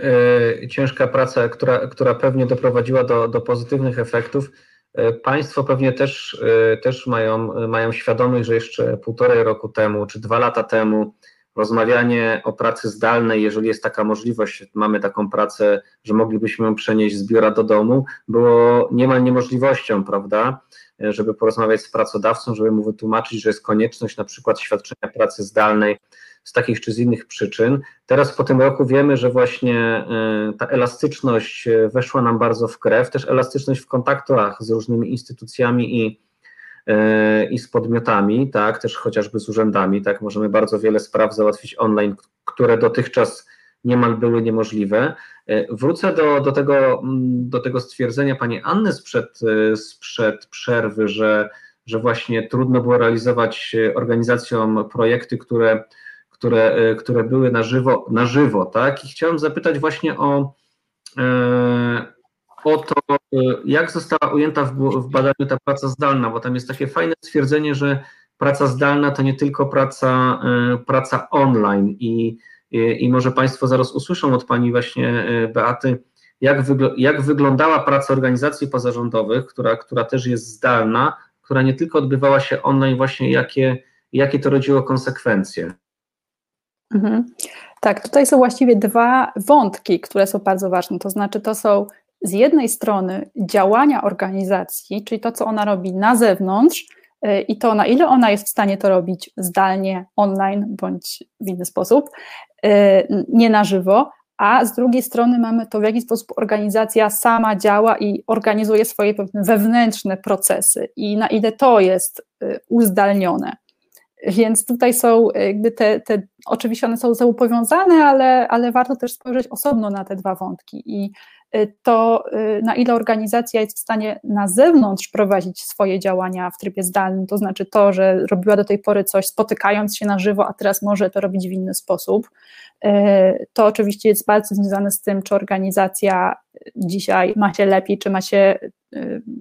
y, ciężka praca, która, która pewnie doprowadziła do, do pozytywnych efektów. E, państwo pewnie też, e, też mają, mają świadomość, że jeszcze półtorej roku temu czy dwa lata temu rozmawianie o pracy zdalnej, jeżeli jest taka możliwość, mamy taką pracę, że moglibyśmy ją przenieść z biura do domu, było niemal niemożliwością, prawda? E, żeby porozmawiać z pracodawcą, żeby mu wytłumaczyć, że jest konieczność na przykład świadczenia pracy zdalnej z takich czy z innych przyczyn. Teraz po tym roku wiemy, że właśnie e, ta elastyczność e, weszła nam bardzo w krew, też elastyczność w kontaktach z różnymi instytucjami i, e, i z podmiotami, tak, też chociażby z urzędami, tak, możemy bardzo wiele spraw załatwić online, które dotychczas niemal były niemożliwe. Wrócę do, do, tego, do tego stwierdzenia pani Anny sprzed, sprzed przerwy, że, że właśnie trudno było realizować organizacjom projekty, które które, e, które były na żywo, na żywo, tak? I chciałem zapytać właśnie o, e, o to, e, jak została ujęta w, w badaniu ta praca zdalna, bo tam jest takie fajne stwierdzenie, że praca zdalna to nie tylko praca, praca online i, i, i może Państwo zaraz usłyszą od Pani właśnie Beaty, jak, wygl jak wyglądała praca organizacji pozarządowych, która, która też jest zdalna, która nie tylko odbywała się online, właśnie jakie, jakie to rodziło konsekwencje. Mhm. Tak, tutaj są właściwie dwa wątki, które są bardzo ważne. To znaczy, to są z jednej strony działania organizacji, czyli to, co ona robi na zewnątrz y, i to, na ile ona jest w stanie to robić zdalnie, online bądź w inny sposób, y, nie na żywo, a z drugiej strony mamy to, w jaki sposób organizacja sama działa i organizuje swoje wewnętrzne procesy i na ile to jest y, uzdalnione. Więc tutaj są jakby te, te oczywiście one są ze sobą powiązane, ale, ale warto też spojrzeć osobno na te dwa wątki. I to na ile organizacja jest w stanie na zewnątrz prowadzić swoje działania w trybie zdalnym, to znaczy to, że robiła do tej pory coś spotykając się na żywo, a teraz może to robić w inny sposób, to oczywiście jest bardzo związane z tym, czy organizacja dzisiaj ma się lepiej, czy ma się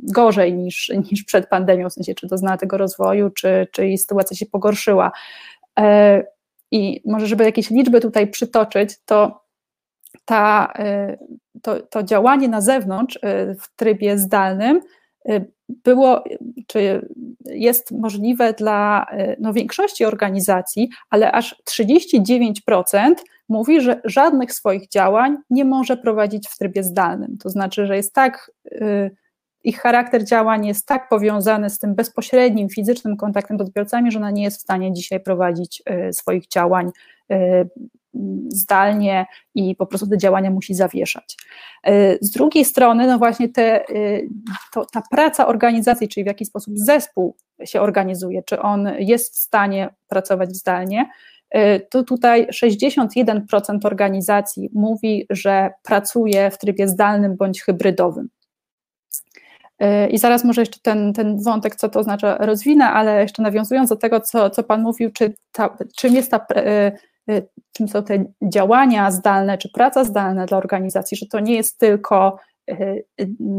gorzej niż, niż przed pandemią, w sensie czy doznała tego rozwoju, czy, czy jej sytuacja się pogorszyła. I może, żeby jakieś liczby tutaj przytoczyć, to ta, y, to, to działanie na zewnątrz y, w trybie zdalnym y, było, czy jest możliwe dla no, większości organizacji, ale aż 39% mówi, że żadnych swoich działań nie może prowadzić w trybie zdalnym. To znaczy, że jest tak ich charakter działań jest tak powiązany z tym bezpośrednim fizycznym kontaktem z odbiorcami, że ona nie jest w stanie dzisiaj prowadzić y, swoich działań y, zdalnie i po prostu te działania musi zawieszać. Y, z drugiej strony, no właśnie te, to, ta praca organizacji, czyli w jaki sposób zespół się organizuje, czy on jest w stanie pracować zdalnie, to tutaj 61% organizacji mówi, że pracuje w trybie zdalnym bądź hybrydowym. I zaraz może jeszcze ten, ten wątek, co to oznacza, rozwinę, ale jeszcze nawiązując do tego, co, co Pan mówił, czy ta, czym jest ta, e, e, czym są te działania zdalne, czy praca zdalna dla organizacji, że to nie jest tylko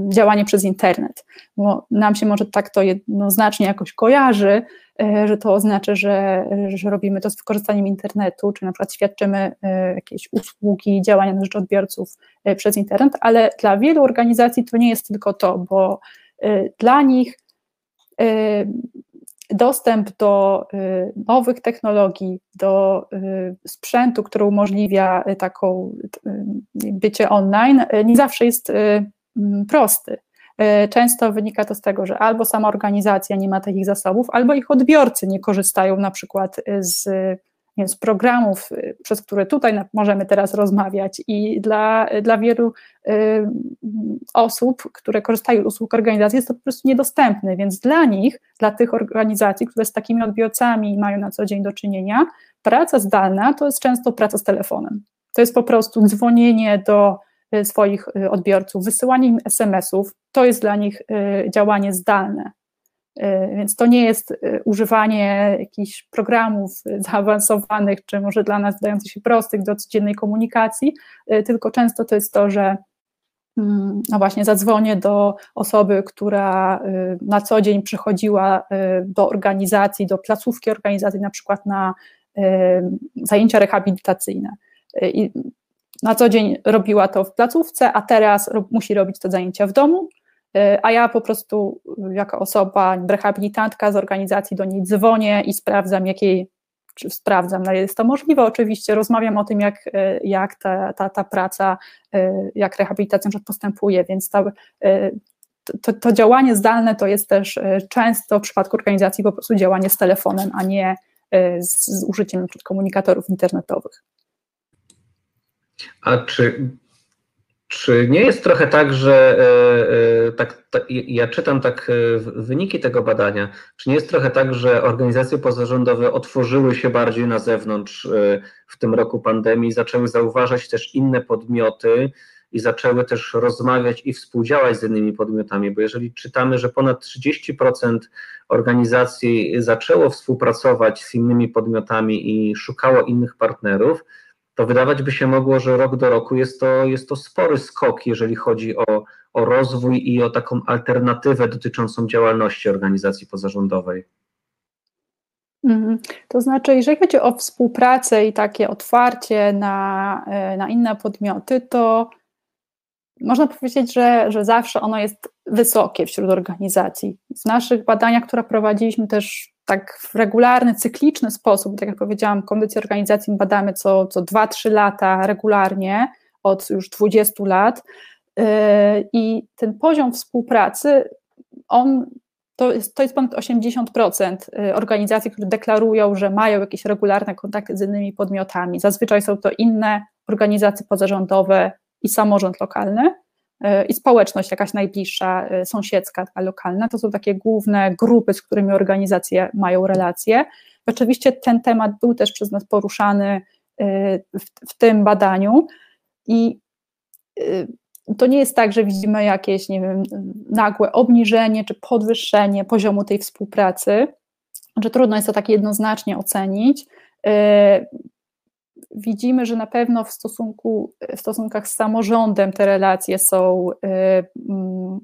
działanie przez internet, bo nam się może tak to jednoznacznie jakoś kojarzy, że to oznacza, że, że robimy to z wykorzystaniem internetu, czy na przykład świadczymy jakieś usługi, działania na rzecz odbiorców przez internet, ale dla wielu organizacji to nie jest tylko to, bo dla nich dostęp do nowych technologii, do sprzętu, który umożliwia taką bycie online, nie zawsze jest prosty. E, często wynika to z tego, że albo sama organizacja nie ma takich zasobów, albo ich odbiorcy nie korzystają na przykład z, z programów, e, przez które tutaj możemy teraz rozmawiać i dla, dla wielu y, osób, które korzystają z usług organizacji jest to po prostu niedostępne, więc dla nich, dla tych organizacji, które z takimi odbiorcami mają na co dzień do czynienia, praca zdalna to jest często praca z telefonem. To jest po prostu dzwonienie do Y, swoich y, odbiorców, wysyłanie im SMS-ów, to jest dla nich y, działanie zdalne. Więc to nie jest używanie jakichś programów zaawansowanych, czy może dla nas wydających się prostych do codziennej komunikacji, tylko często to jest to, że mm, no właśnie zadzwonię do osoby, która na co dzień przychodziła do organizacji, do placówki organizacji, na przykład na zajęcia rehabilitacyjne. I na co dzień robiła to w placówce, a teraz musi robić to zajęcia w domu, y, a ja po prostu jako osoba, rehabilitantka z organizacji do niej dzwonię i sprawdzam, jakiej, sprawdzam, no jest to możliwe oczywiście, rozmawiam o tym, jak, y, jak ta, ta, ta praca, y, jak rehabilitacja postępuje, więc ta, to, to działanie zdalne to jest też często w przypadku organizacji po prostu działanie z telefonem, a nie z, z użyciem komunikatorów internetowych. A czy, czy nie jest trochę tak, że e, e, tak, tak, ja czytam tak e, wyniki tego badania, czy nie jest trochę tak, że organizacje pozarządowe otworzyły się bardziej na zewnątrz w tym roku pandemii, zaczęły zauważać też inne podmioty i zaczęły też rozmawiać i współdziałać z innymi podmiotami, bo jeżeli czytamy, że ponad 30% organizacji zaczęło współpracować z innymi podmiotami i szukało innych partnerów, to wydawać by się mogło, że rok do roku jest to, jest to spory skok, jeżeli chodzi o, o rozwój i o taką alternatywę dotyczącą działalności organizacji pozarządowej. Mhm. To znaczy, jeżeli chodzi o współpracę i takie otwarcie na, e, na inne podmioty, to można powiedzieć, że, że zawsze ono jest wysokie wśród organizacji. W naszych badaniach, które prowadziliśmy też tak w regularny, cykliczny sposób, tak jak powiedziałam, kondycję organizacji badamy co, co 2-3 lata regularnie, od już 20 lat. Yy, I ten poziom współpracy, on to jest, to jest ponad 80% yy, organizacji, które deklarują, że mają jakieś regularne kontakty z innymi podmiotami. Zazwyczaj są to inne organizacje pozarządowe i samorząd lokalny. E, i społeczność jakaś najbliższa, e, sąsiedzka, lokalna. To są takie główne grupy, z którymi organizacje mają relacje. Oczywiście ten temat był też przez nas poruszany e, w, w tym badaniu i to nie jest tak, że widzimy jakieś, nie wiem, nagłe obniżenie czy podwyższenie poziomu tej współpracy, że trudno jest to tak jednoznacznie ocenić. Widzimy, że na pewno w, stosunku, w stosunkach z samorządem te relacje są, mm,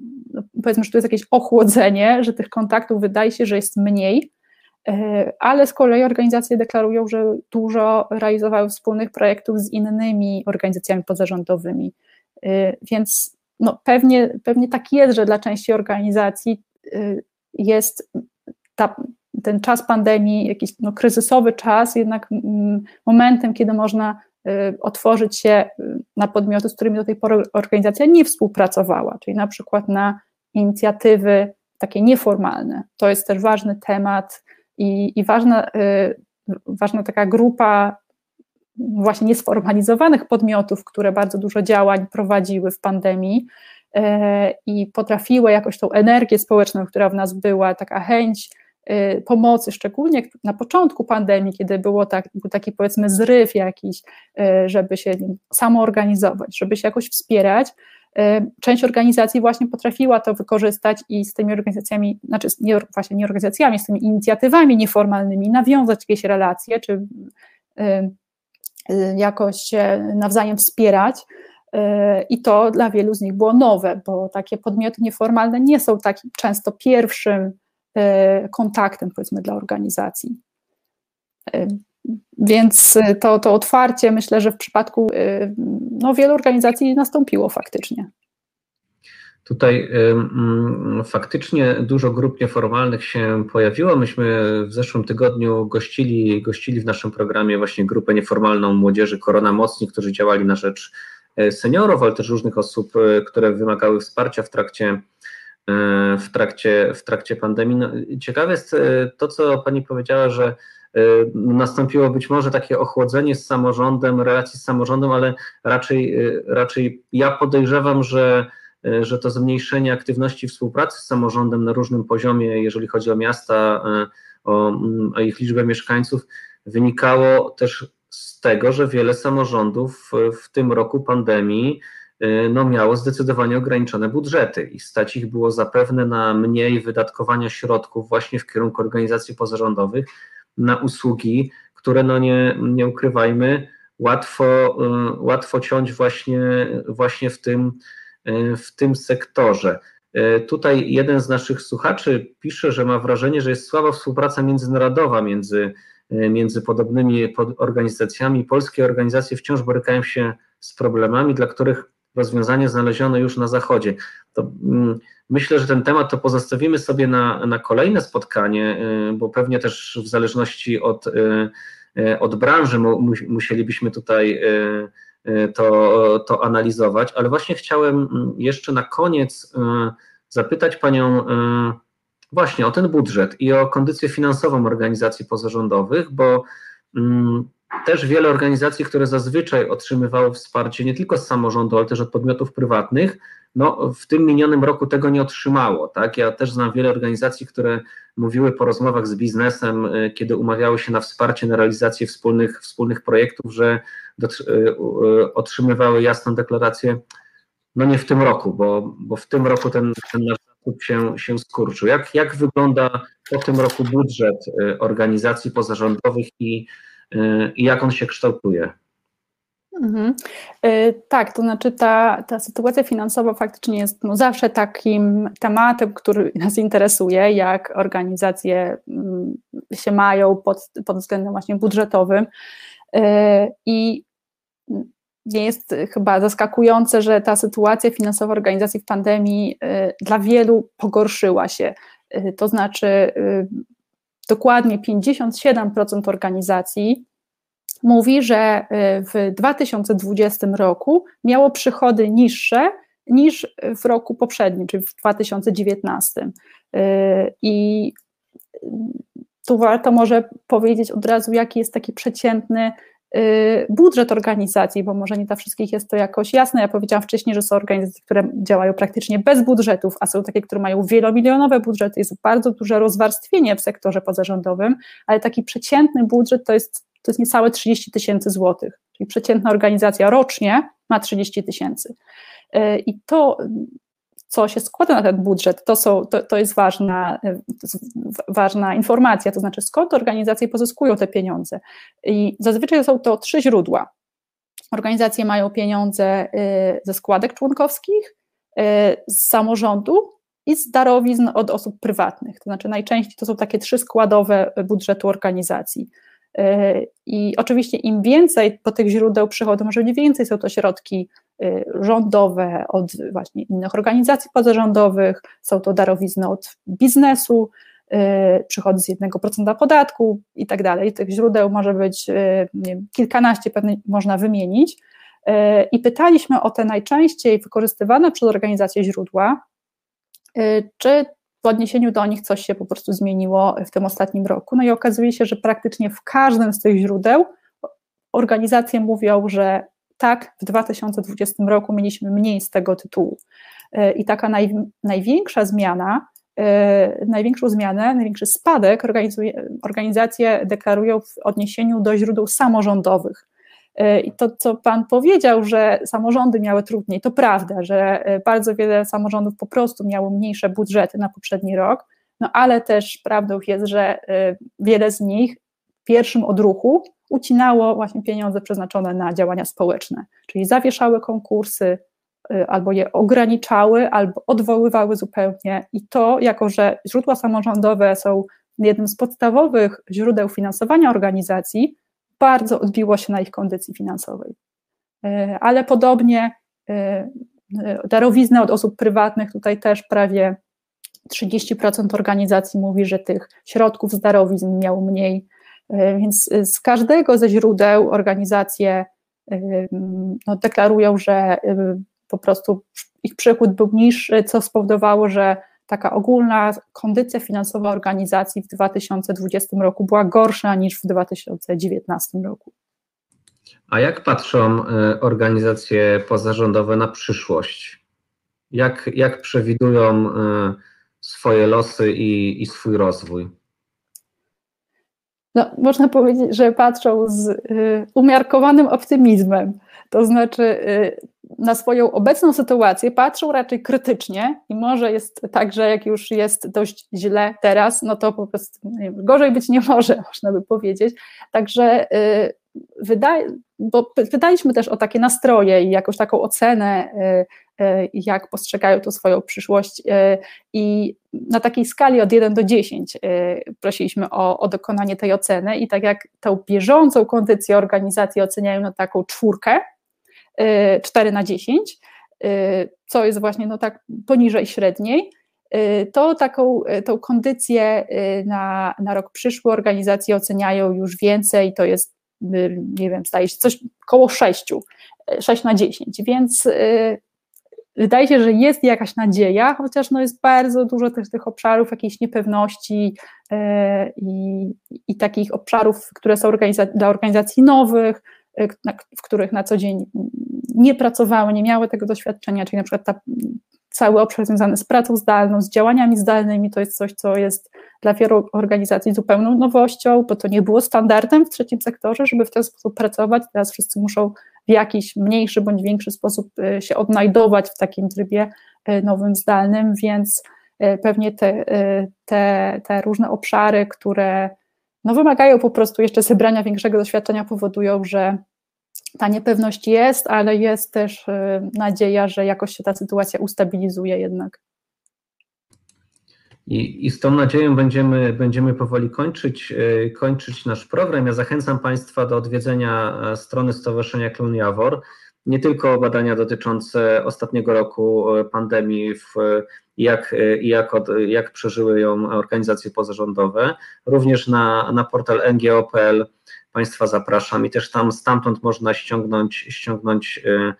powiedzmy, że tu jest jakieś ochłodzenie, że tych kontaktów wydaje się, że jest mniej, E, ale z kolei organizacje deklarują, że dużo realizowały wspólnych projektów z innymi organizacjami pozarządowymi. E, więc no, pewnie, pewnie tak jest, że dla części organizacji jest ta, ten czas pandemii, jakiś no, kryzysowy czas, jednak momentem, kiedy można otworzyć się na podmioty, z którymi do tej pory organizacja nie współpracowała, czyli na przykład na inicjatywy takie nieformalne. To jest też ważny temat i, i ważna, y, ważna taka grupa właśnie niesformalizowanych podmiotów, które bardzo dużo działań prowadziły w pandemii y, i potrafiły jakoś tą energię społeczną, która w nas była, taka chęć y, pomocy, szczególnie na początku pandemii, kiedy było tak, był taki powiedzmy zryw jakiś, żeby się samoorganizować, żeby się jakoś wspierać, E, część organizacji właśnie potrafiła to wykorzystać i z tymi organizacjami, znaczy nie, właśnie nie organizacjami, z tymi inicjatywami nieformalnymi nawiązać jakieś relacje, czy jakoś się nawzajem wspierać. I to dla wielu z nich było nowe, bo takie podmioty nieformalne nie są tak często pierwszym kontaktem, powiedzmy, dla organizacji. Więc y, to, to otwarcie myślę, że w przypadku no, wielu organizacji nastąpiło faktycznie. Tutaj faktycznie dużo grup nieformalnych się pojawiło. Myśmy w zeszłym tygodniu gościli, gościli w naszym programie właśnie grupę nieformalną młodzieży Korona Mocni, którzy działali na rzecz e, seniorów, ale też różnych osób, e, które wymagały wsparcia w trakcie, e, w trakcie, w trakcie pandemii. No, ciekawe jest to, co Pani powiedziała, że Y, nastąpiło być może takie ochłodzenie z samorządem, relacji z samorządem, ale raczej, y, raczej ja podejrzewam, że, że to zmniejszenie aktywności współpracy z samorządem na różnym poziomie, jeżeli chodzi o miasta, o, mm, o ich liczbę mieszkańców, wynikało też z tego, że wiele samorządów w tym roku pandemii no, miało zdecydowanie ograniczone budżety i stać ich było zapewne na mniej wydatkowania środków właśnie w kierunku organizacji pozarządowych, na usługi, które no nie, nie ukrywajmy, łatwo, y, łatwo ciąć właśnie, właśnie w, tym, y, w tym sektorze. Y, tutaj jeden z naszych słuchaczy pisze, że ma wrażenie, że jest słaba współpraca międzynarodowa między, między podobnymi organizacjami. Polskie organizacje wciąż borykają się z problemami, dla których rozwiązanie znaleziono już na Zachodzie. To, mm, myślę, że ten temat to pozostawimy sobie na, na kolejne spotkanie, y, bo pewnie też w zależności od, y, y, od branży musielibyśmy tutaj to, to analizować, ale właśnie chciałem mm, jeszcze na koniec zapytać Panią właśnie o ten budżet i o kondycję finansową organizacji pozarządowych, bo mm, też wiele organizacji, które zazwyczaj otrzymywały wsparcie nie tylko z samorządu, ale też od podmiotów prywatnych, no, w tym minionym roku tego nie otrzymało. Tak? Ja też znam wiele organizacji, które mówiły po rozmowach z biznesem, y, kiedy umawiały się na wsparcie, na realizację wspólnych, wspólnych projektów, że y, y, otrzymywały jasną deklarację, no nie w tym roku, bo, bo w tym roku ten, ten nasz zasób się, się skurczył. Jak, jak wygląda po tym roku budżet organizacji pozarządowych i i jak on się kształtuje. Mhm. E, tak, to znaczy ta, ta sytuacja finansowa faktycznie jest no, zawsze takim tematem, który nas interesuje, jak organizacje mm, się mają pod, pod względem właśnie budżetowym. E, I nie jest chyba zaskakujące, że ta sytuacja finansowa organizacji w pandemii dla wielu pogorszyła się. To znaczy, dokładnie 57% organizacji mówi, że y, w 2020 roku miało przychody niższe niż w roku poprzednim, czyli w 2019. Y, I tu warto może powiedzieć od razu, jaki jest taki przeciętny budżet organizacji, bo może nie dla wszystkich jest to jakoś jasne. Ja powiedziałam wcześniej, że są organizacje, które działają praktycznie bez budżetów, a są takie, które mają wielomilionowe budżety. Jest bardzo duże rozwarstwienie w sektorze pozarządowym, ale taki przeciętny budżet to jest to jest niecałe 30 tysięcy złotych. czyli przeciętna organizacja rocznie ma 30 tysięcy. I to co się składa na ten budżet, to, są, to, to, jest ważna, jest ważna informacja, to znaczy skąd organizacje pozyskują te pieniądze. I zazwyczaj są to trzy źródła. Organizacje mają pieniądze y, ze składek członkowskich, y, z samorządu i z darowizn od osób prywatnych. To znaczy najczęściej to są takie trzy składowe budżetu organizacji. Y, I oczywiście im więcej po tych źródeł przychodu, może więcej są to środki y, rządowe od właśnie innych organizacji pozarządowych, są to darowizny od biznesu, y, przychody z 1% podatku i tak dalej. Tych źródeł może być wiem, kilkanaście, pewnie można wymienić. I pytaliśmy o te najczęściej wykorzystywane przez organizacje źródła, czy w odniesieniu do nich coś się po prostu zmieniło w tym ostatnim roku. No i okazuje się, że praktycznie w każdym z tych źródeł organizacje mówią, że tak, w 2020 roku mieliśmy mniej z tego tytułu. E, I taka naj, największa zmiana, yy, największą zmianę, największy spadek organizacje deklarują w odniesieniu do źródeł samorządowych. E, I to, co Pan powiedział, że samorządy miały trudniej, to prawda, że e, bardzo wiele samorządów po prostu miało mniejsze budżety na poprzedni rok, no ale też prawdą jest, że e, wiele z nich w pierwszym odruchu ucinało właśnie pieniądze przeznaczone na działania społeczne, czyli zawieszały konkursy, albo je ograniczały, albo odwoływały zupełnie. I to, jako że źródła samorządowe są jednym z podstawowych źródeł finansowania organizacji, bardzo odbiło się na ich kondycji finansowej. E, ale podobnie e, e, darowizny od osób prywatnych, tutaj też prawie 30% organizacji mówi, że tych środków z darowizn miało mniej, więc z każdego ze źródeł organizacje no, deklarują, że po prostu ich przychód był niższy, co spowodowało, że taka ogólna kondycja finansowa organizacji w 2020 roku była gorsza niż w 2019 roku. A jak patrzą e, organizacje pozarządowe na przyszłość? Jak, jak przewidują e, swoje losy i, i swój rozwój? No, można powiedzieć, że patrzą z y, umiarkowanym optymizmem. To znaczy, y, na swoją obecną sytuację patrzą raczej krytycznie i może jest tak, że jak już jest dość źle teraz, no to po prostu wiem, gorzej być nie może, można by powiedzieć. Także y, wydaje, bo pytaliśmy też o takie nastroje i jakąś taką ocenę, jak postrzegają tu swoją przyszłość i na takiej skali od 1 do 10 prosiliśmy o, o dokonanie tej oceny. I tak jak tą bieżącą kondycję organizacji oceniają na taką czwórkę, 4 na 10, y, co jest właśnie no tak poniżej średniej, to taką tą kondycję na, na rok przyszły organizacje oceniają już więcej, to jest, nie wiem, staje się coś koło 6, 6 na 10, więc wydaje się, że jest jakaś nadzieja, chociaż no jest bardzo dużo też tych obszarów jakiejś niepewności i, i takich obszarów, które są organizac dla organizacji nowych, w których na co dzień nie pracowały, nie miały tego doświadczenia, czyli na przykład ta, cały obszar związany z pracą zdalną, z działaniami zdalnymi, to jest coś, co jest dla wielu organizacji zupełną nowością, bo to nie było standardem w trzecim sektorze, żeby w ten sposób pracować. Teraz wszyscy muszą w jakiś mniejszy bądź większy sposób y, się odnajdować w takim trybie y, nowym, zdalnym, więc y, pewnie te, te, te różne obszary, które no wymagają po prostu jeszcze zebrania większego doświadczenia, powodują, że ta niepewność jest, ale jest też nadzieja, że jakoś się ta sytuacja ustabilizuje jednak. I, I, z tą nadzieją będziemy, będziemy powoli kończyć, y, kończyć nasz program. Ja zachęcam Państwa do odwiedzenia e, strony Stowarzyszenia Klon Jawor. Nie tylko badania dotyczące ostatniego roku e, pandemii, w, jak, e, jak, od, jak przeżyły ją organizacje pozarządowe, również na, na portal ngo.pl Państwa zapraszam i też tam stamtąd można ściągnąć, ściągnąć e,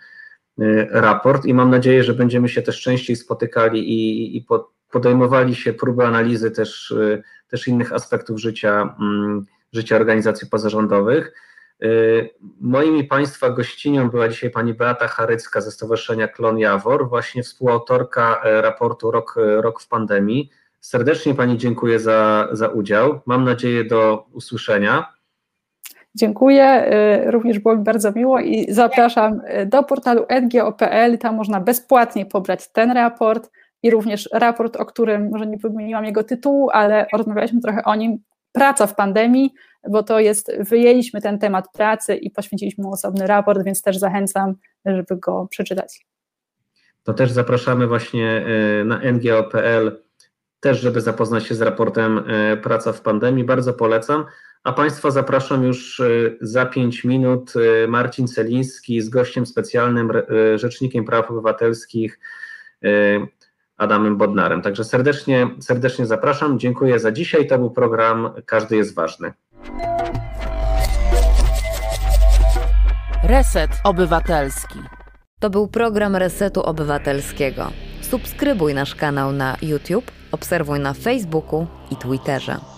e, raport i mam nadzieję, że będziemy się też częściej spotykali i, i podejmowali się próby analizy też, e, też innych aspektów życia, mm, życia organizacji pozarządowych. Moim i Państwa gościnią była dzisiaj pani Beata Charycka ze Stowarzyszenia Klon Jawor, właśnie współautorka raportu Rok, Rok w pandemii. Serdecznie Pani dziękuję za, za udział. Mam nadzieję do usłyszenia. Dziękuję, również było mi bardzo miło i zapraszam do portalu ngo.pl, tam można bezpłatnie pobrać ten raport i również raport, o którym może nie wymieniłam jego tytułu, ale rozmawialiśmy trochę o nim, praca w pandemii, bo to jest, wyjęliśmy ten temat pracy i poświęciliśmy mu osobny raport, więc też zachęcam, żeby go przeczytać. To też zapraszamy właśnie e, na ngo.pl, też żeby zapoznać się z raportem e, Praca w pandemii, bardzo polecam. A Państwa zapraszam już e, za pięć minut. Marcin Celiński z gościem specjalnym, Rzecznikiem Praw Obywatelskich Adamem Bodnarem. Także serdecznie, serdecznie zapraszam. Dziękuję za dzisiaj. To był program Każdy jest ważny. Reset Obywatelski. To był program Resetu Obywatelskiego. Subskrybuj nasz kanał na YouTube, obserwuj na Facebooku i Twitterze.